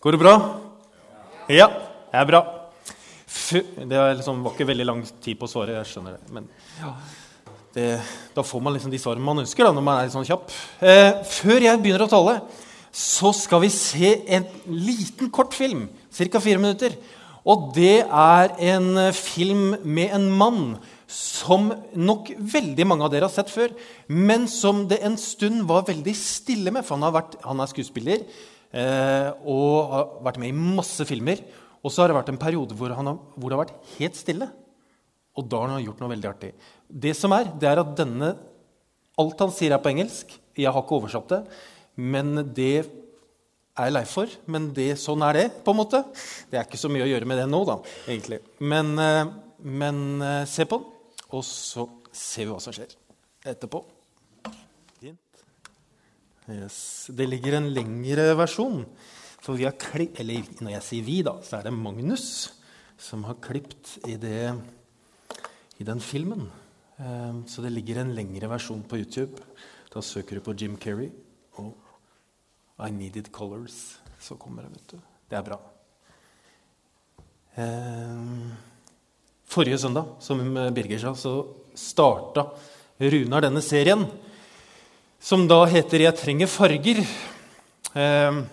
Går det bra? Ja, det er bra. Det liksom, var ikke veldig lang tid på å svare. jeg skjønner det. Men ja, det, da får man liksom de svarene man ønsker da, når man er litt sånn kjapp. Eh, før jeg begynner å tale, så skal vi se en liten kort film. Ca. fire minutter. Og det er en film med en mann som nok veldig mange av dere har sett før, men som det en stund var veldig stille med. For han, vært, han er skuespiller og har vært med i masse filmer. Og så har det vært en periode hvor, har, hvor, det har vært helt stille. Og da har han gjort noe veldig artig. Det som er, det er at denne Alt han sier, er på engelsk. Jeg har ikke oversatt det. Men det er jeg lei for. Men det, sånn er det, på en måte. Det er ikke så mye å gjøre med det nå, da, egentlig. Men, eh, men eh, se på den, og så ser vi hva som skjer etterpå. Fint. Yes. Det ligger en lengre versjon. For vi har klipp, eller når jeg sier vi, da, så er det Magnus som har klippet i, i den filmen. Um, så det ligger en lengre versjon på YouTube. Da søker du på Jim Kerry og I Needed Colors. Så kommer det, vet du. Det er bra. Um, forrige søndag, som Birger sa, så starta Runar denne serien, som da heter 'Jeg trenger farger'. Eh,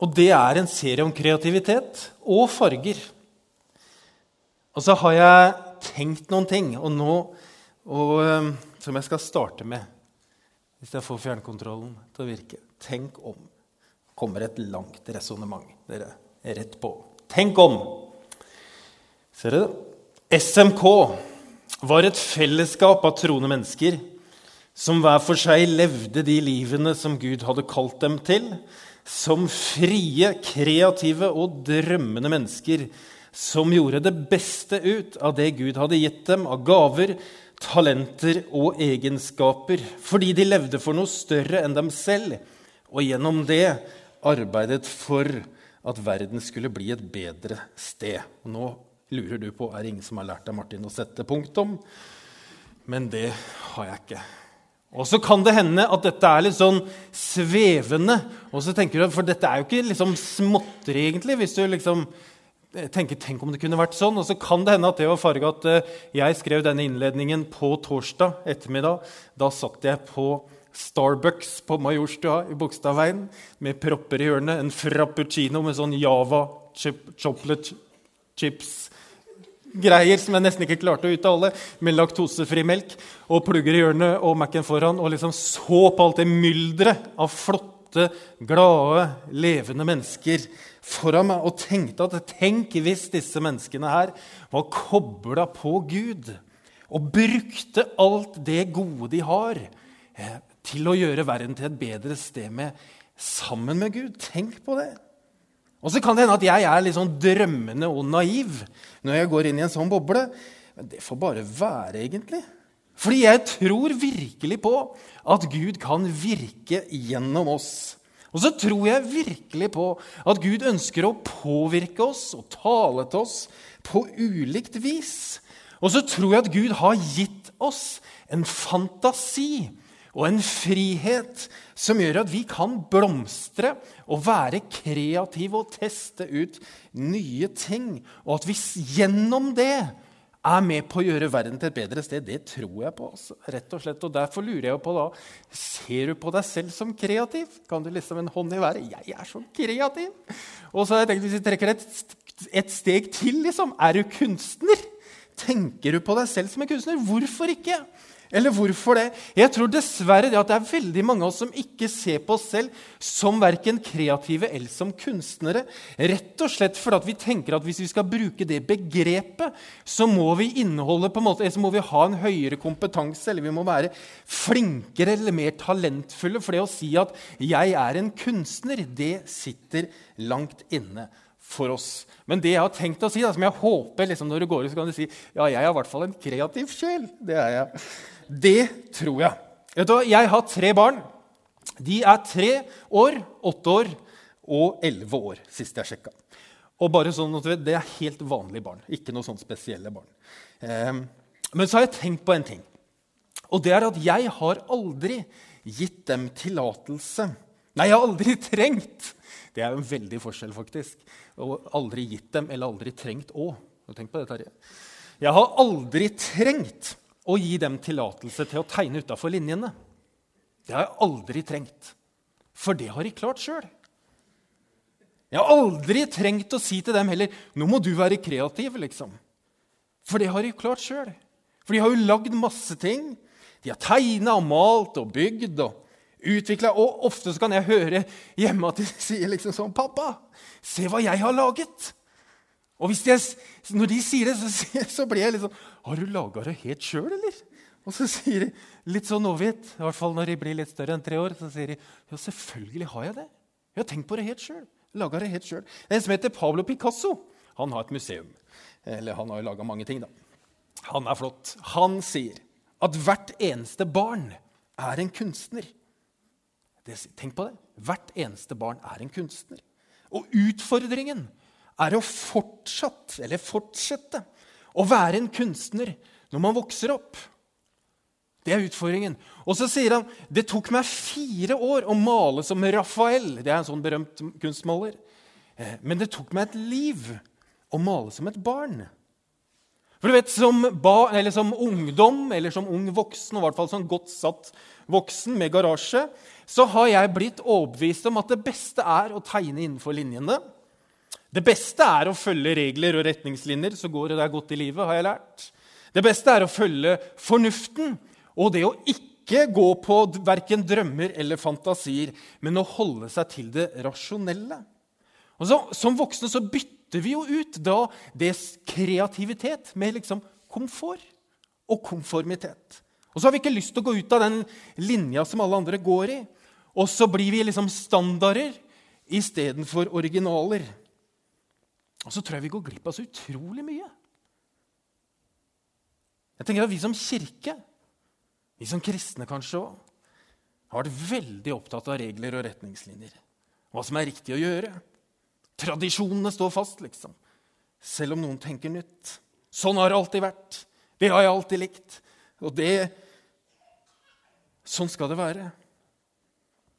og det er en serie om kreativitet og farger. Og så har jeg tenkt noen ting og nå, og, eh, som jeg skal starte med. Hvis jeg får fjernkontrollen til å virke. Tenk om. kommer et langt resonnement. Dere er rett på. Tenk om! Ser dere? SMK var et fellesskap av troende mennesker som hver for seg levde de livene som Gud hadde kalt dem til som frie, kreative og drømmende mennesker som gjorde det beste ut av det Gud hadde gitt dem av gaver, talenter og egenskaper, fordi de levde for noe større enn dem selv, og gjennom det arbeidet for at verden skulle bli et bedre sted. Og nå lurer du på er det ingen som har lært deg Martin, å sette punktum. Men det har jeg ikke. Og så kan det hende at dette er litt sånn svevende. Og så tenker du, For dette er jo ikke liksom småtteri, egentlig. hvis du liksom tenker, Tenk om det kunne vært sånn. Og så kan det hende at det var farga at eh, jeg skrev denne innledningen på torsdag ettermiddag. Da satt jeg på Starbucks på Majorstua i Bogstadveien med propper i hjørnet, en frappuccino med sånn Java chip, chocolate chips greier som jeg nesten ikke klarte å uttale, med laktosefri melk, og plugger i hjørnet og Mac-en foran, og liksom så på alt det mylderet av flotte, glade, levende mennesker foran meg, og tenkte at tenk hvis disse menneskene her var kobla på Gud og brukte alt det gode de har, eh, til å gjøre verden til et bedre sted med, sammen med Gud. Tenk på det. Og så kan det hende at jeg er litt sånn drømmende og naiv når jeg går inn i en sånn boble. Men det får bare være, egentlig. Fordi jeg tror virkelig på at Gud kan virke gjennom oss. Og så tror jeg virkelig på at Gud ønsker å påvirke oss og tale til oss på ulikt vis. Og så tror jeg at Gud har gitt oss en fantasi og en frihet som gjør at vi kan blomstre og være kreative og teste ut nye ting. Og at vi gjennom det er med på å gjøre verden til et bedre sted, det tror jeg på. Altså, rett Og slett. Og Derfor lurer jeg på da Ser du på deg selv som kreativ? Kan du liksom en hånd i været? Jeg er så kreativ! Og så har jeg tenkt, Hvis vi trekker et, et steg til, liksom, er du kunstner? Tenker du på deg selv som en kunstner? Hvorfor ikke? Eller hvorfor det? Jeg tror dessverre det at det er veldig mange av oss som ikke ser på oss selv som verken kreative eller som kunstnere. Rett og slett fordi vi tenker at hvis vi skal bruke det begrepet, så må vi inneholde på en måte, så må vi ha en høyere kompetanse, eller vi må være flinkere eller mer talentfulle. For det å si at 'jeg er en kunstner', det sitter langt inne for oss. Men det jeg har tenkt å si, da, som jeg håper liksom, når du går ut, så kan du si ja, jeg er i hvert fall en kreativ sjel. Det er jeg. Det tror jeg. Vet du, Jeg har tre barn. De er tre år, åtte år og elleve år, sist jeg sjekka. Og bare sånn at du vet, Det er helt vanlige barn, ikke noe sånn spesielle barn. Eh, men så har jeg tenkt på en ting. Og det er at jeg har aldri gitt dem tillatelse Nei, jeg har aldri trengt Det er jo en veldig forskjell, faktisk. Og aldri gitt dem eller aldri trengt å. Tenk på det, Terje. Jeg har aldri trengt å gi dem tillatelse til å tegne utafor linjene. Det har jeg aldri trengt, for det har de klart sjøl. Jeg har aldri trengt å si til dem heller 'Nå må du være kreativ', liksom. For det har de klart sjøl. For de har jo lagd masse ting. De har tegna og malt og bygd og utvikla. Og ofte så kan jeg høre hjemme at de sier liksom sånn 'Pappa, se hva jeg har laget'. Og jeg, når de sier det, så, så blir jeg litt sånn 'Har du laga det helt sjøl, eller?' Og så sier de litt sånn overgitt, i hvert fall når de blir litt større enn tre år, så sier de ja, selvfølgelig har jeg det. Jeg har tenkt på det helt sjøl. Laga det helt sjøl. En som heter Pablo Picasso. Han har et museum. Eller han har jo laga mange ting, da. Han er flott. Han sier at hvert eneste barn er en kunstner. Det, tenk på det. Hvert eneste barn er en kunstner. Og utfordringen er å fortsatt, eller fortsette å være en kunstner når man vokser opp. Det er utfordringen. Og så sier han det tok meg fire år å male som Rafael. Det er en sånn berømt kunstmaler. Eh, men det tok meg et liv å male som et barn. For du vet, Som, ba, eller som ungdom eller som ung voksen, og i hvert fall som godt satt voksen med garasje, så har jeg blitt overbevist om at det beste er å tegne innenfor linjene. Det beste er å følge regler og retningslinjer, så går det der godt i livet, har jeg lært. Det beste er å følge fornuften og det å ikke gå på verken drømmer eller fantasier, men å holde seg til det rasjonelle. Og så, Som voksne så bytter vi jo ut da det kreativitet med liksom komfort og konformitet. Og så har vi ikke lyst til å gå ut av den linja som alle andre går i. Og så blir vi liksom standarder istedenfor originaler. Og så tror jeg vi går glipp av så utrolig mye. Jeg tenker at Vi som kirke vi som kristne kanskje òg, har vært veldig opptatt av regler og retningslinjer. Hva som er riktig å gjøre. Tradisjonene står fast, liksom. Selv om noen tenker nytt. Sånn har det alltid vært. Det har jeg alltid likt. Og det Sånn skal det være.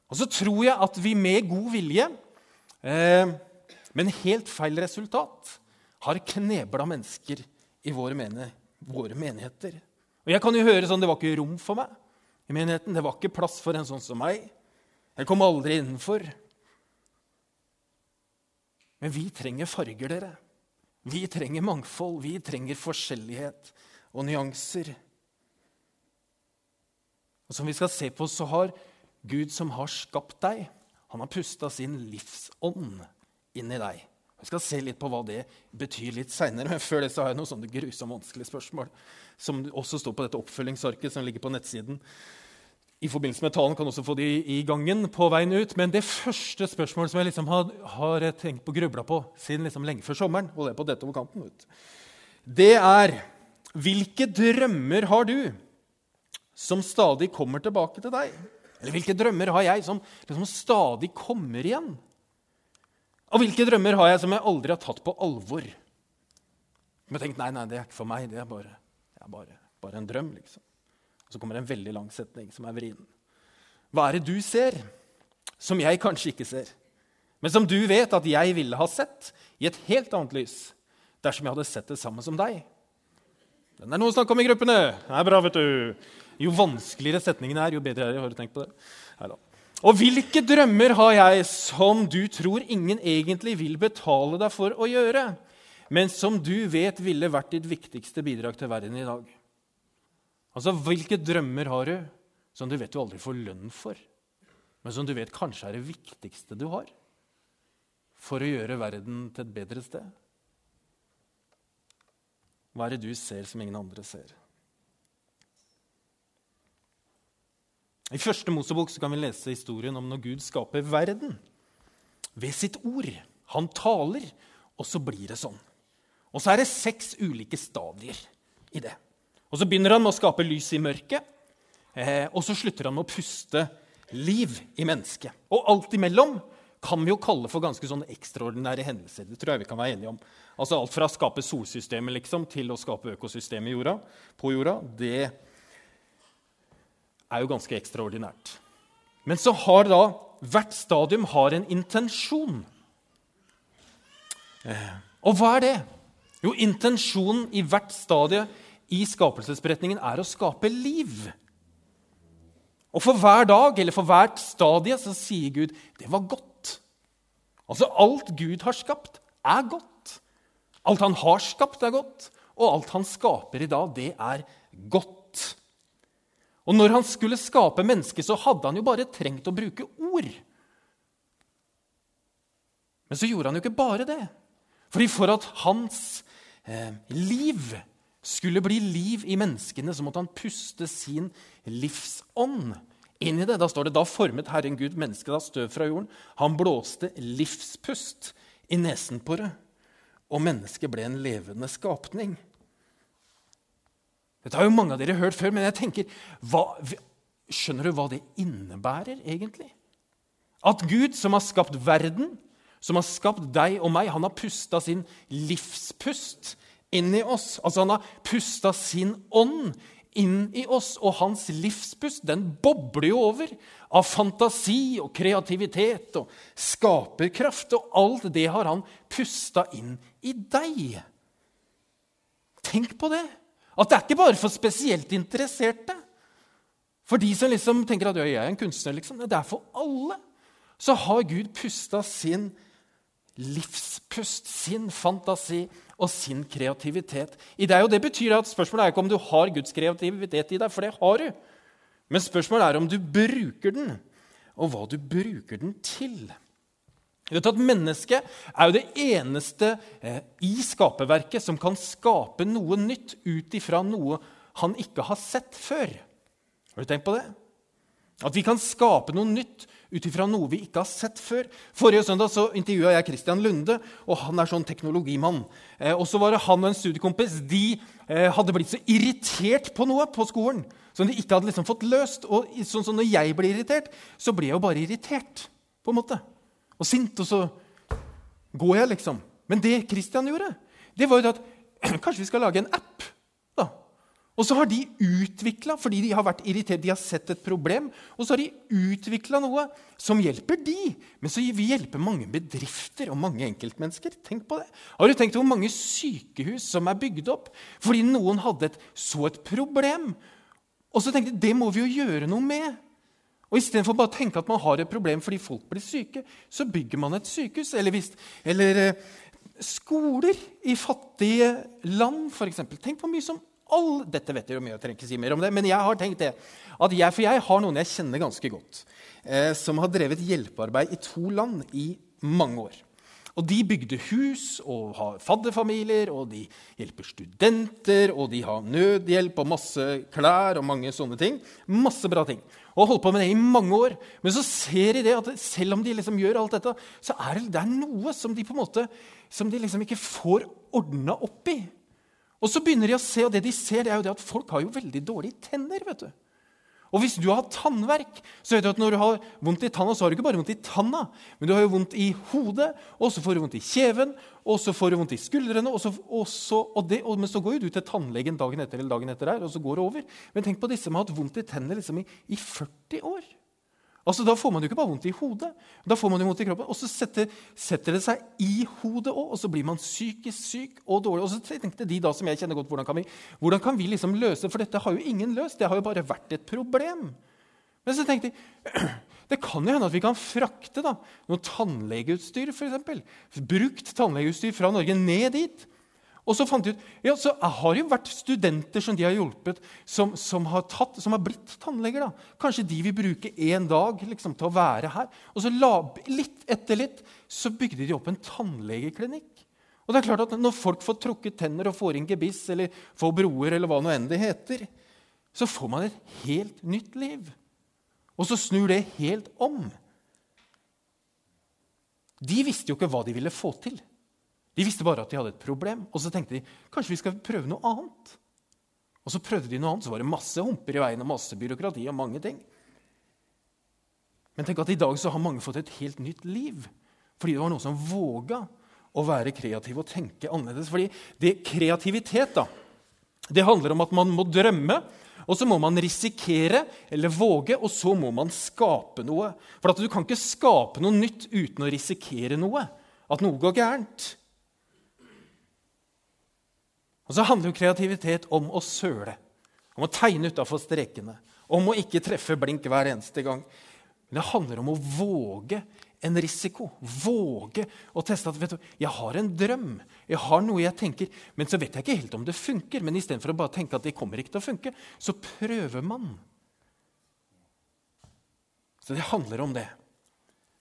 Og så tror jeg at vi med god vilje, eh, men helt feil resultat, har knebla mennesker i våre, mene, våre menigheter. Og jeg kan jo høre sånn Det var ikke rom for meg i menigheten. Det var ikke plass for en sånn som meg. Jeg kom aldri innenfor. Men vi trenger farger, dere. Vi trenger mangfold. Vi trenger forskjellighet og nyanser. Og Som vi skal se på, så har Gud som har skapt deg, han har pusta sin livsånd inn i deg. Vi skal se litt på hva det betyr litt seinere. Men før det så har jeg noen sånne grusomt vanskelige spørsmål som også står på dette oppfølgingsarket som ligger på nettsiden. I forbindelse med talen kan også få de i gangen på veien ut. Men det første spørsmålet som jeg liksom har, har, tenkt på grubla på siden liksom lenge før sommeren, og det er på dette over kanten, ut, det er Hvilke drømmer har du som stadig kommer tilbake til deg? Eller hvilke drømmer har jeg som liksom stadig kommer igjen? Og hvilke drømmer har jeg som jeg aldri har tatt på alvor? Men tenkt, nei, nei, det er ikke for meg. Det er bare, det er bare, bare en drøm. liksom. Så kommer en veldig lang setning som er vrien. Hva er det du ser, som jeg kanskje ikke ser, men som du vet at jeg ville ha sett i et helt annet lys dersom jeg hadde sett det samme som deg? Den er noe å snakke om i gruppene. Det er bra, vet du. Jo vanskeligere setningen er, jo bedre er det. Har du tenkt på det? Neida. Og hvilke drømmer har jeg som du tror ingen egentlig vil betale deg for å gjøre, men som du vet ville vært ditt viktigste bidrag til verden i dag? Altså, Hvilke drømmer har du som du vet du aldri får lønn for, men som du vet kanskje er det viktigste du har for å gjøre verden til et bedre sted? Hva er det du ser som ingen andre ser? I første Mosebok kan vi lese historien om når Gud skaper verden. Ved sitt ord. Han taler, og så blir det sånn. Og så er det seks ulike stadier i det. Og Så begynner han med å skape lys i mørket, eh, og så slutter han med å puste liv i mennesket. Og alt imellom kan vi jo kalle for ganske sånne ekstraordinære hendelser. Det tror jeg vi kan være enige om. Altså Alt fra å skape solsystemet liksom, til å skape økosystemet jorda, på jorda, det er jo ganske ekstraordinært. Men så har da hvert stadium har en intensjon. Eh, og hva er det? Jo, intensjonen i hvert stadie i skapelsesberetningen er å skape liv. Og for hver dag eller for hvert stadie så sier Gud det var godt. Altså alt Gud har skapt, er godt. Alt han har skapt, er godt. Og alt han skaper i dag, det er godt. Og når han skulle skape mennesket, så hadde han jo bare trengt å bruke ord. Men så gjorde han jo ikke bare det. Fordi for at hans eh, liv skulle bli liv i menneskene, så måtte han puste sin livsånd inn i det. Da står det da formet Herren Gud mennesket av støv fra jorden. Han blåste livspust i nesen på det, og mennesket ble en levende skapning. Dette har jo mange av dere hørt før, men jeg tenker, hva, skjønner du hva det innebærer egentlig? At Gud, som har skapt verden, som har skapt deg og meg, han har pusta sin livspust inn i oss. Altså Han har pusta sin ånd inn i oss, og hans livspust den bobler jo over av fantasi og kreativitet og skaperkraft. Og alt det har han pusta inn i deg. Tenk på det! At det er ikke bare for spesielt interesserte. For de som liksom tenker at jeg er en kunstner. liksom. Det er for alle. Så har Gud pusta sin livspust, sin fantasi og sin kreativitet i deg. Og det betyr at Spørsmålet er ikke om du har Guds kreativitet i deg, for det har du. Men spørsmålet er om du bruker den, og hva du bruker den til. Du vet at Mennesket er jo det eneste eh, i skaperverket som kan skape noe nytt ut ifra noe han ikke har sett før. Har du tenkt på det? At vi kan skape noe nytt ut ifra noe vi ikke har sett før. Forrige søndag så intervjua jeg Christian Lunde, og han er sånn teknologimann. Eh, og så var det han og en studiekompis de eh, hadde blitt så irritert på noe på skolen som de ikke hadde liksom fått løst. Og sånn som når jeg blir irritert, så blir jeg jo bare irritert. på en måte. Og sint, og så går jeg, liksom. Men det Christian gjorde, det var jo at kanskje vi skal lage en app og så har de utvikla, fordi de har vært irritert, de har sett et problem, og så har de utvikla noe som hjelper de. Men så vi hjelpe mange bedrifter og mange enkeltmennesker. Tenk på det. Har du tenkt hvor mange sykehus som er bygd opp fordi noen hadde et, så et problem? Og så tenkte de det må vi jo gjøre noe med. Og Istedenfor bare å tenke at man har et problem fordi folk blir syke, så bygger man et sykehus. Eller, hvis, eller eh, skoler i fattige land, f.eks. Tenk hvor mye som all, Dette vet dere jo mye, jeg trenger ikke si mer om det, men jeg har tenkt det. jeg, For jeg har noen jeg kjenner ganske godt, eh, som har drevet hjelpearbeid i to land i mange år. Og De bygde hus og har fadderfamilier, og de hjelper studenter, og de har nødhjelp og masse klær og mange sånne ting. Masse bra ting. Og har holdt på med det i mange år. Men så ser de det at selv om de liksom gjør alt dette, så er det, det er noe som de på en måte, som de liksom ikke får ordna opp i. Og så begynner de å se, og det de ser, det er jo det at folk har jo veldig dårlige tenner. vet du. Og hvis du har tannverk, så vet du at når du har vondt i tanna, så har du ikke bare vondt i tanna, men du har jo vondt i hodet, og så får du vondt i kjeven, og så får du vondt i skuldrene, og så, og så, og det, men så går jo du til tannlegen dagen etter eller dagen etter der, og så går det over. Men tenk på disse som har hatt vondt i tennene liksom i, i 40 år. Altså, Da får man jo ikke bare vondt i hodet, da får man jo vondt i kroppen. Og så setter, setter det seg i hodet òg, og så blir man psykisk syk og dårlig. Og så tenkte de da som jeg kjenner godt, hvordan kan vi, hvordan kan vi liksom løse For dette har jo ingen løst. Det har jo bare vært et problem. Men så tenkte de det kan jo hende at vi kan frakte da, noe tannlegeutstyr, f.eks. Brukt tannlegeutstyr fra Norge ned dit. Og så fant de ut ja, så har det jo vært studenter som de har hjulpet, som, som, har, tatt, som har, blitt tannleger. da. Kanskje de vil bruke én dag liksom, til å være her. Og så la, litt etter litt så bygde de opp en tannlegeklinikk. Og det er klart at Når folk får trukket tenner og får inn gebiss eller får broer, eller hva nå enn det heter, så får man et helt nytt liv. Og så snur det helt om. De visste jo ikke hva de ville få til. De visste bare at de hadde et problem, og så tenkte de kanskje vi skal prøve noe annet. Og så prøvde de noe annet, så var det masse humper i veien og masse byråkrati. og mange ting. Men tenk at i dag så har mange fått et helt nytt liv. Fordi det var noen som våga å være kreativ og tenke annerledes. Fordi det kreativitet da, det handler om at man må drømme, Og så må man risikere eller våge, og så må man skape noe. For du kan ikke skape noe nytt uten å risikere noe. At noe går gærent. Og så handler jo kreativitet om å søle. Om å tegne utafor strekene. Om å ikke treffe blink hver eneste gang. Men det handler om å våge en risiko. Våge å teste at vet du, jeg har en drøm, jeg har noe jeg tenker, men så vet jeg ikke helt om det funker. Men istedenfor å bare tenke at det kommer ikke til å funke, så prøver man. Så det handler om det.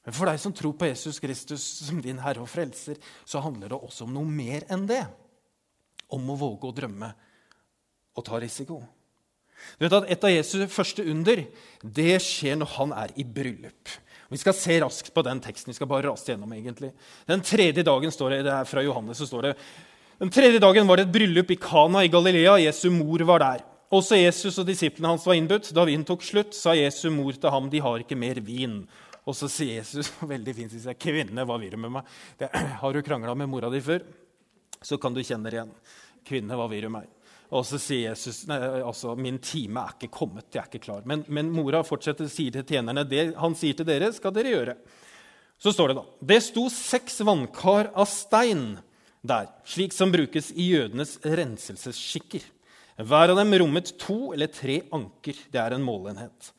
Men for deg som tror på Jesus Kristus som din Herre og Frelser, så handler det også om noe mer enn det. Om å våge å drømme og ta risiko. Du vet at Et av Jesu første under det skjer når han er i bryllup. Vi skal se raskt på den teksten. vi skal bare raste gjennom egentlig. Den tredje dagen står det, det er fra Johannes, så står det, den tredje dagen var det et bryllup i Kana i Galilea. Jesu mor var der. Også Jesus og disiplene hans var innbudt. Da vinen tok slutt, sa Jesu mor til ham, 'De har ikke mer vin.' Og så sier Jesus veldig fint, sier, 'Kvinne, hva vil du med meg?' Det, 'Har du krangla med mora di før?' Så kan du kjenne det igjen. 'Kvinne, hva vil du meg?' Og så sier Jesus nei, altså, min time er ikke kommet. jeg er ikke klar. Men, men mora fortsetter sier til tjenerne det han sier til dere, skal dere gjøre. Så står det da Det sto seks vannkar av stein der, slik som brukes i jødenes renselsesskikker. Hver av dem rommet to eller tre anker. Det er en målenhet.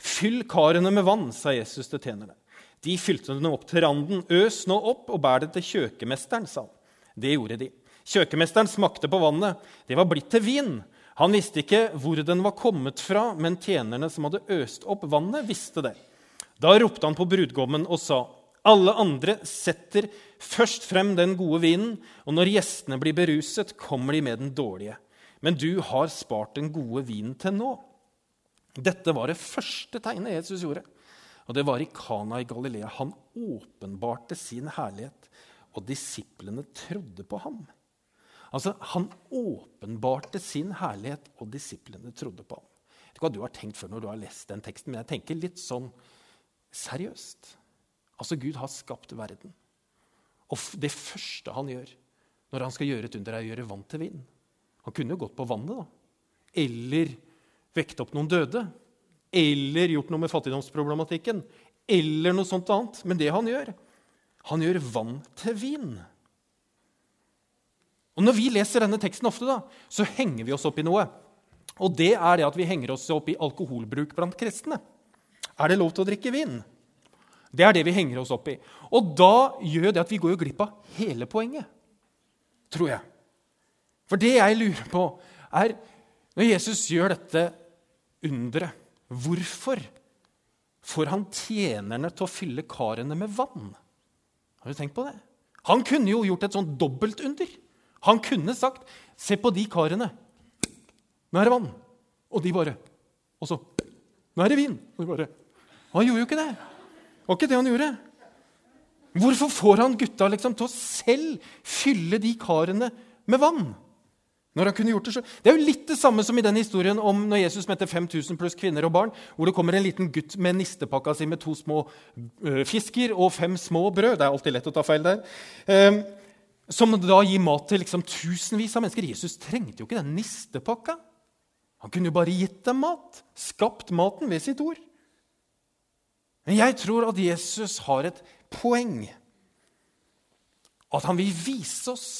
Fyll karene med vann, sa Jesus til tjenerne. De fylte dem opp til randen. Øs nå opp og bær det til kjøkemesteren, sa han. Det gjorde de. Kjøkkenmesteren smakte på vannet. Det var blitt til vin. Han visste ikke hvor den var kommet fra, men tjenerne som hadde øst opp vannet, visste det. Da ropte han på brudgommen og sa, 'Alle andre setter først frem den gode vinen,' 'og når gjestene blir beruset, kommer de med den dårlige.' 'Men du har spart den gode vinen til nå.' Dette var det første tegnet Jesus gjorde. Og det var i Kana i Galilea. Han åpenbarte sin herlighet, og disiplene trodde på ham. Altså, Han åpenbarte sin herlighet, og disiplene trodde på ham. Jeg vet ikke hva du har tenkt før når du har lest den teksten, men jeg tenker litt sånn seriøst. Altså, Gud har skapt verden. Og det første han gjør når han skal gjøre et under, er å gjøre vann til vin. Han kunne jo gått på vannet, da. Eller vekket opp noen døde. Eller gjort noe med fattigdomsproblematikken. Eller noe sånt annet. Men det han gjør, han gjør vann til vin. Og Når vi leser denne teksten ofte, da, så henger vi oss opp i noe. Og det er det at vi henger oss opp i alkoholbruk blant kristne. Er det lov til å drikke vin? Det er det vi henger oss opp i. Og da gjør det at vi går jo glipp av hele poenget, tror jeg. For det jeg lurer på, er når Jesus gjør dette underet, hvorfor får han tjenerne til å fylle karene med vann? Har du tenkt på det? Han kunne jo gjort et sånt dobbeltunder. Han kunne sagt 'Se på de karene. Nå er det vann.' Og de bare Og så 'Nå er det vin.' Og de bare Han gjorde jo ikke det. Det var ikke det han gjorde. Hvorfor får han gutta liksom til å selv fylle de karene med vann? Når han kunne gjort Det så. Det er jo litt det samme som i den historien om når Jesus møtte 5000 pluss kvinner og barn, hvor det kommer en liten gutt med nistepakka si med to små uh, fisker og fem små brød. Det er alltid lett å ta feil der. Som da gir mat til liksom tusenvis av mennesker. Jesus trengte jo ikke den nistepakka. Han kunne jo bare gitt dem mat, skapt maten ved sitt ord. Men jeg tror at Jesus har et poeng. At han vil vise oss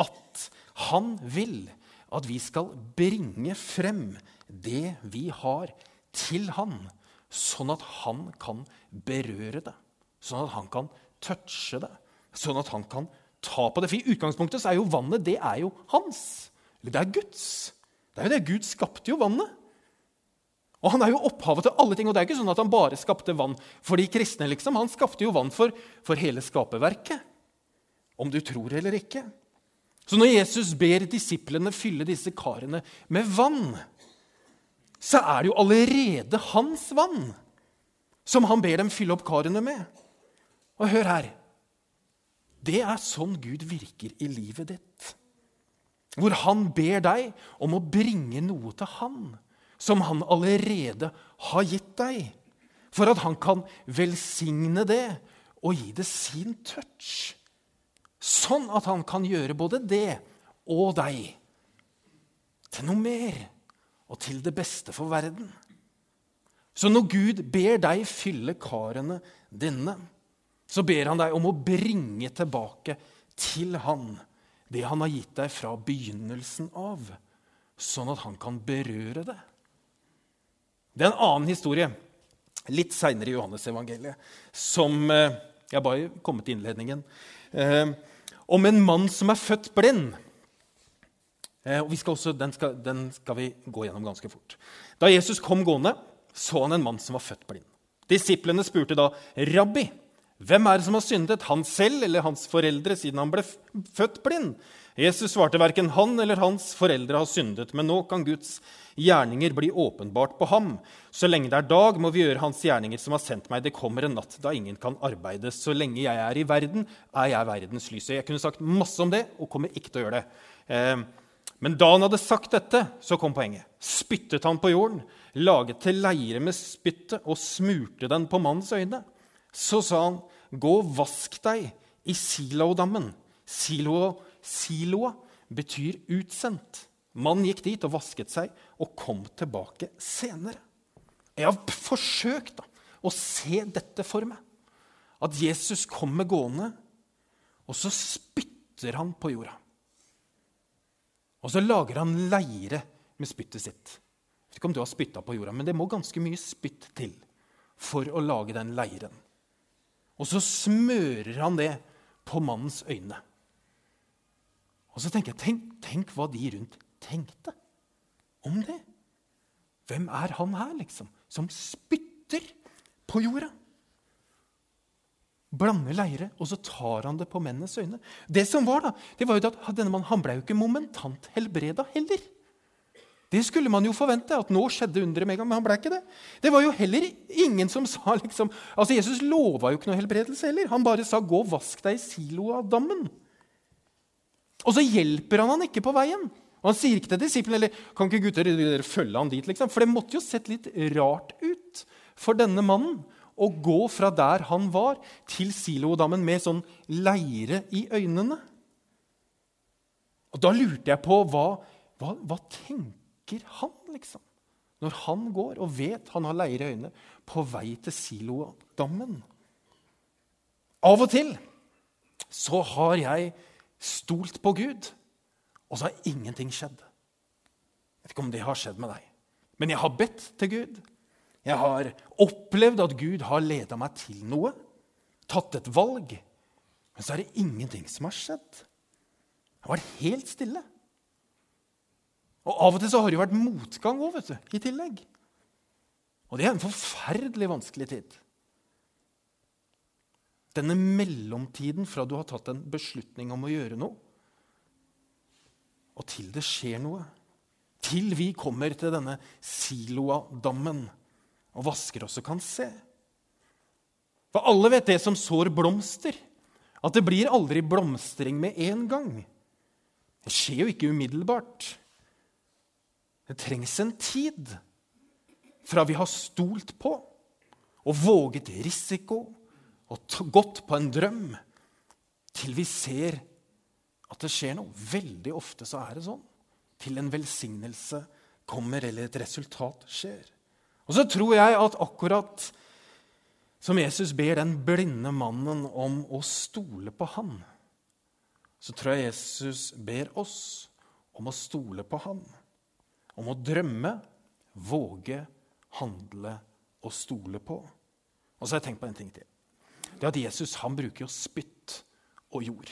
at han vil at vi skal bringe frem det vi har, til han, sånn at han kan berøre det, sånn at han kan touche det, sånn at han kan ta på det. For i utgangspunktet så er jo vannet det er jo hans. Eller det er Guds. Det er jo det. Gud skapte jo vannet. Og Han er jo opphavet til alle ting. og det er ikke sånn at Han bare skapte vann for de kristne. liksom. Han skapte jo vann for, for hele skaperverket. Om du tror eller ikke. Så når Jesus ber disiplene fylle disse karene med vann, så er det jo allerede hans vann som han ber dem fylle opp karene med. Og hør her. Det er sånn Gud virker i livet ditt. Hvor han ber deg om å bringe noe til han som han allerede har gitt deg. For at han kan velsigne det og gi det sin touch. Sånn at han kan gjøre både det og deg til noe mer. og til det beste for verden. Så når Gud ber deg fylle karene dine, så ber han deg om å bringe tilbake til han det han har gitt deg fra begynnelsen av, sånn at han kan berøre det. Det er en annen historie litt seinere i Johannes-evangeliet, som Jeg Jeg bare kommet til innledningen. Eh, om en mann som er født blind. Eh, og skal også, den, skal, den skal vi gå gjennom ganske fort. Da Jesus kom gående, så han en mann som var født blind. Disiplene spurte da, 'Rabbi, hvem er det som har syndet, han selv eller hans foreldre, siden han ble født blind?' Jesus svarte verken han eller hans foreldre har syndet, men nå kan Guds gjerninger bli åpenbart på ham. Så lenge det er dag, må vi gjøre hans gjerninger som har sendt meg. Det kommer en natt da ingen kan arbeide. Så lenge jeg er i verden, er jeg verdens lys. Jeg kunne sagt masse om det og kommer ikke til å gjøre det. Eh, men da han hadde sagt dette, så kom poenget. Spyttet han på jorden, laget til leire med spyttet og smurte den på mannens øyne. Så sa han, gå og vask deg i Siloadammen. Siloa Siloa betyr utsendt. Mannen gikk dit og vasket seg og kom tilbake senere. Jeg har forsøkt da, å se dette for meg. At Jesus kommer gående, og så spytter han på jorda. Og så lager han leire med spyttet sitt. Jeg vet ikke om du har spytta på jorda, men det må ganske mye spytt til for å lage den leiren. Og så smører han det på mannens øyne. Og så tenker jeg, tenk, tenk hva de rundt tenkte om det. Hvem er han her, liksom, som spytter på jorda? Blander leire, og så tar han det på mennenes øyne. Det som var da, det var jo at denne mannen han ble jo ikke momentant helbreda heller. Det skulle man jo forvente, at nå skjedde underet med men han ble ikke det. Det var jo heller ingen som sa liksom, altså Jesus lova jo ikke noe helbredelse heller. Han bare sa 'gå og vask deg i Siloa-dammen'. Og så hjelper han han ikke på veien. Og Han sier ikke til disiplene eller kan ikke gutter dere følge han dit, liksom? for det måtte jo sett litt rart ut for denne mannen å gå fra der han var, til Silodammen med sånn leire i øynene. Og Da lurte jeg på hva, hva, hva tenker han, liksom? Når han går og vet han har leire øyne på vei til Silodammen. Av og til så har jeg stolt på Gud, og så har ingenting skjedd. Jeg vet ikke om det har skjedd med deg. Men jeg har bedt til Gud. Jeg har opplevd at Gud har leda meg til noe, tatt et valg. Men så er det ingenting som har skjedd. Det har vært helt stille. Og av og til så har det jo vært motgang òg, i tillegg. Og det er en forferdelig vanskelig tid. Denne mellomtiden fra du har tatt en beslutning om å gjøre noe, og til det skjer noe. Til vi kommer til denne Siloa-dammen og vasker oss og kan se. For alle vet det som sår blomster, at det blir aldri blomstring med en gang. Det skjer jo ikke umiddelbart. Det trengs en tid fra vi har stolt på og våget risiko og gått på en drøm til vi ser at det skjer noe. Veldig ofte så er det sånn. Til en velsignelse kommer, eller et resultat skjer. Og så tror jeg at akkurat som Jesus ber den blinde mannen om å stole på han, så tror jeg Jesus ber oss om å stole på han. Om å drømme, våge, handle og stole på. Og så har jeg tenkt på en ting til det at Jesus han bruker jo spytt og jord.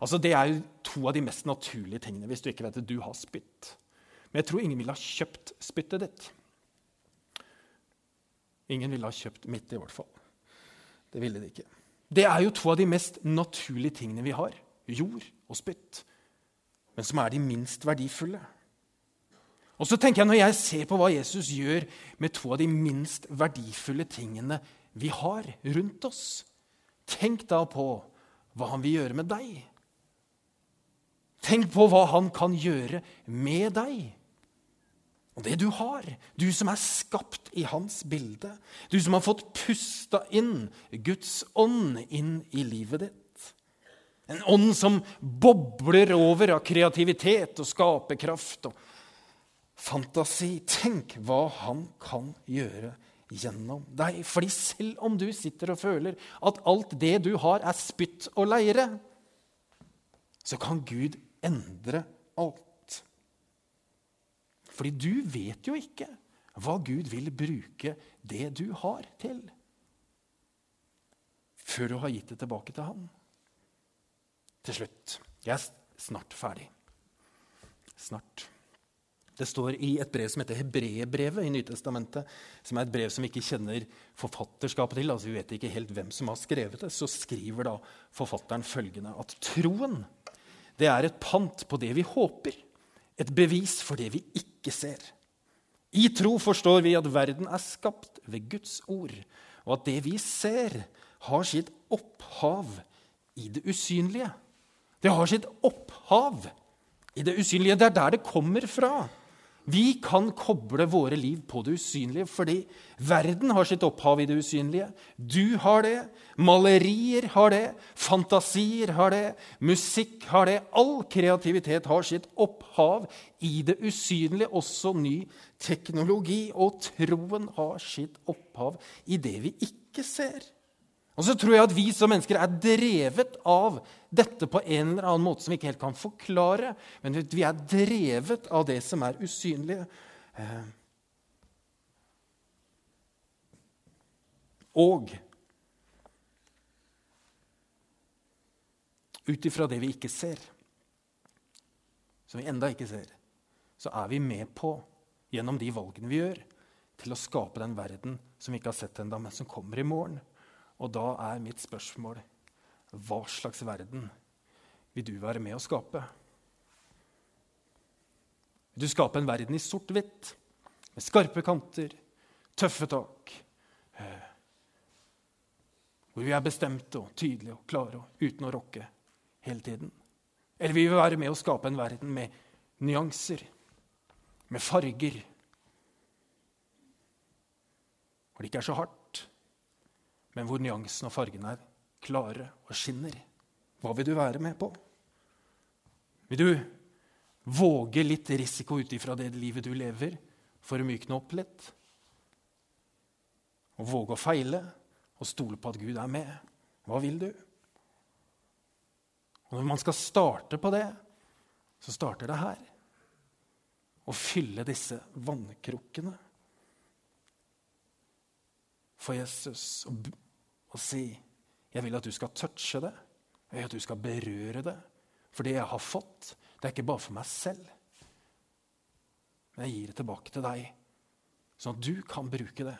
Altså, Det er jo to av de mest naturlige tingene hvis du ikke vet at du har spytt. Men jeg tror ingen ville ha kjøpt spyttet ditt. Ingen ville ha kjøpt mitt, i hvert fall. Det ville de ikke. Det er jo to av de mest naturlige tingene vi har. Jord og spytt. Men som er de minst verdifulle. Og så tenker jeg Når jeg ser på hva Jesus gjør med to av de minst verdifulle tingene vi har rundt oss. Tenk da på hva han vil gjøre med deg. Tenk på hva han kan gjøre med deg. Og det du har, du som er skapt i hans bilde, du som har fått pusta inn Guds ånd inn i livet ditt. En ånd som bobler over av kreativitet og skaperkraft og fantasi. Tenk hva han kan gjøre gjennom deg. Fordi selv om du sitter og føler at alt det du har, er spytt og leire, så kan Gud endre alt. Fordi du vet jo ikke hva Gud vil bruke det du har, til. Før du har gitt det tilbake til Han. Til slutt Jeg er snart ferdig. Snart. Det står i et brev som heter Hebreerbrevet i Nytestamentet, som er et brev som vi ikke kjenner forfatterskapet til. altså Vi vet ikke helt hvem som har skrevet det. Så skriver da forfatteren følgende at troen det er et pant på det vi håper, et bevis for det vi ikke ser. I tro forstår vi at verden er skapt ved Guds ord, og at det vi ser, har sitt opphav i det usynlige. Det har sitt opphav i det usynlige. Det er der det kommer fra. Vi kan koble våre liv på det usynlige fordi verden har sitt opphav i det usynlige. Du har det, malerier har det, fantasier har det, musikk har det. All kreativitet har sitt opphav i det usynlige, også ny teknologi. Og troen har sitt opphav i det vi ikke ser. Og så tror jeg at vi som mennesker er drevet av dette på en eller annen måte som vi ikke helt kan forklare. Men vi er drevet av det som er usynlige. Eh, og ut ifra det vi ikke ser, som vi enda ikke ser, så er vi med på, gjennom de valgene vi gjør, til å skape den verden som vi ikke har sett ennå, men som kommer i morgen. Og da er mitt spørsmål hva slags verden vil du være med å skape? Vil du skape en verden i sort-hvitt, med skarpe kanter, tøffe tak? Eh, hvor vi er bestemte og tydelige og klare og uten å rokke hele tiden? Eller vil vi være med å skape en verden med nyanser, med farger? Hvor det ikke er så hardt? Men hvor nyansen og fargene er klare og skinner. Hva vil du være med på? Vil du våge litt risiko ut ifra det livet du lever, for å mykne opp litt? Og våge å feile og stole på at Gud er med? Hva vil du? Og når man skal starte på det, så starter det her. Å fylle disse vannkrukkene for Jesus. Og og si jeg vil at du skal touche det, jeg vil at du skal berøre det. For det jeg har fått, det er ikke bare for meg selv. Men jeg gir det tilbake til deg, sånn at du kan bruke det.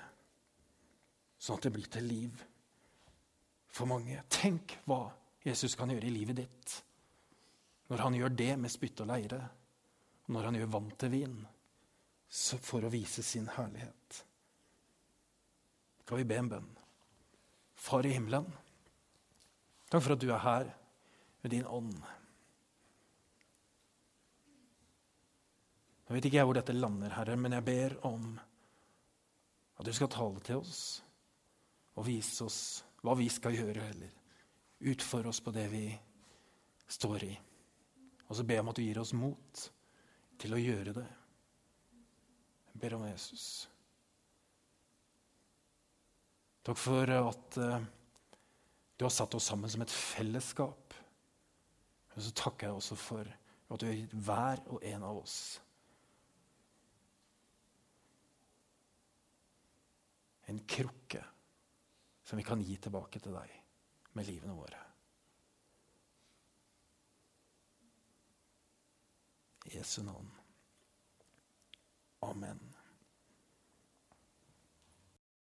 Sånn at det blir til liv for mange. Tenk hva Jesus kan gjøre i livet ditt når han gjør det med spytt og leire, når han gjør vann til vin, for å vise sin herlighet. Skal vi be en bønn? Far i himmelen, takk for at du er her med din ånd. Jeg vet ikke jeg hvor dette lander, Herre, men jeg ber om at du skal tale til oss og vise oss hva vi skal gjøre, eller utføre oss på det vi står i. Og så ber jeg om at du gir oss mot til å gjøre det. Jeg ber om Jesus. Takk for at uh, du har satt oss sammen som et fellesskap. Og så takker jeg også for at du har gitt hver og en av oss en krukke som vi kan gi tilbake til deg med livene våre. Jesu navn. Amen.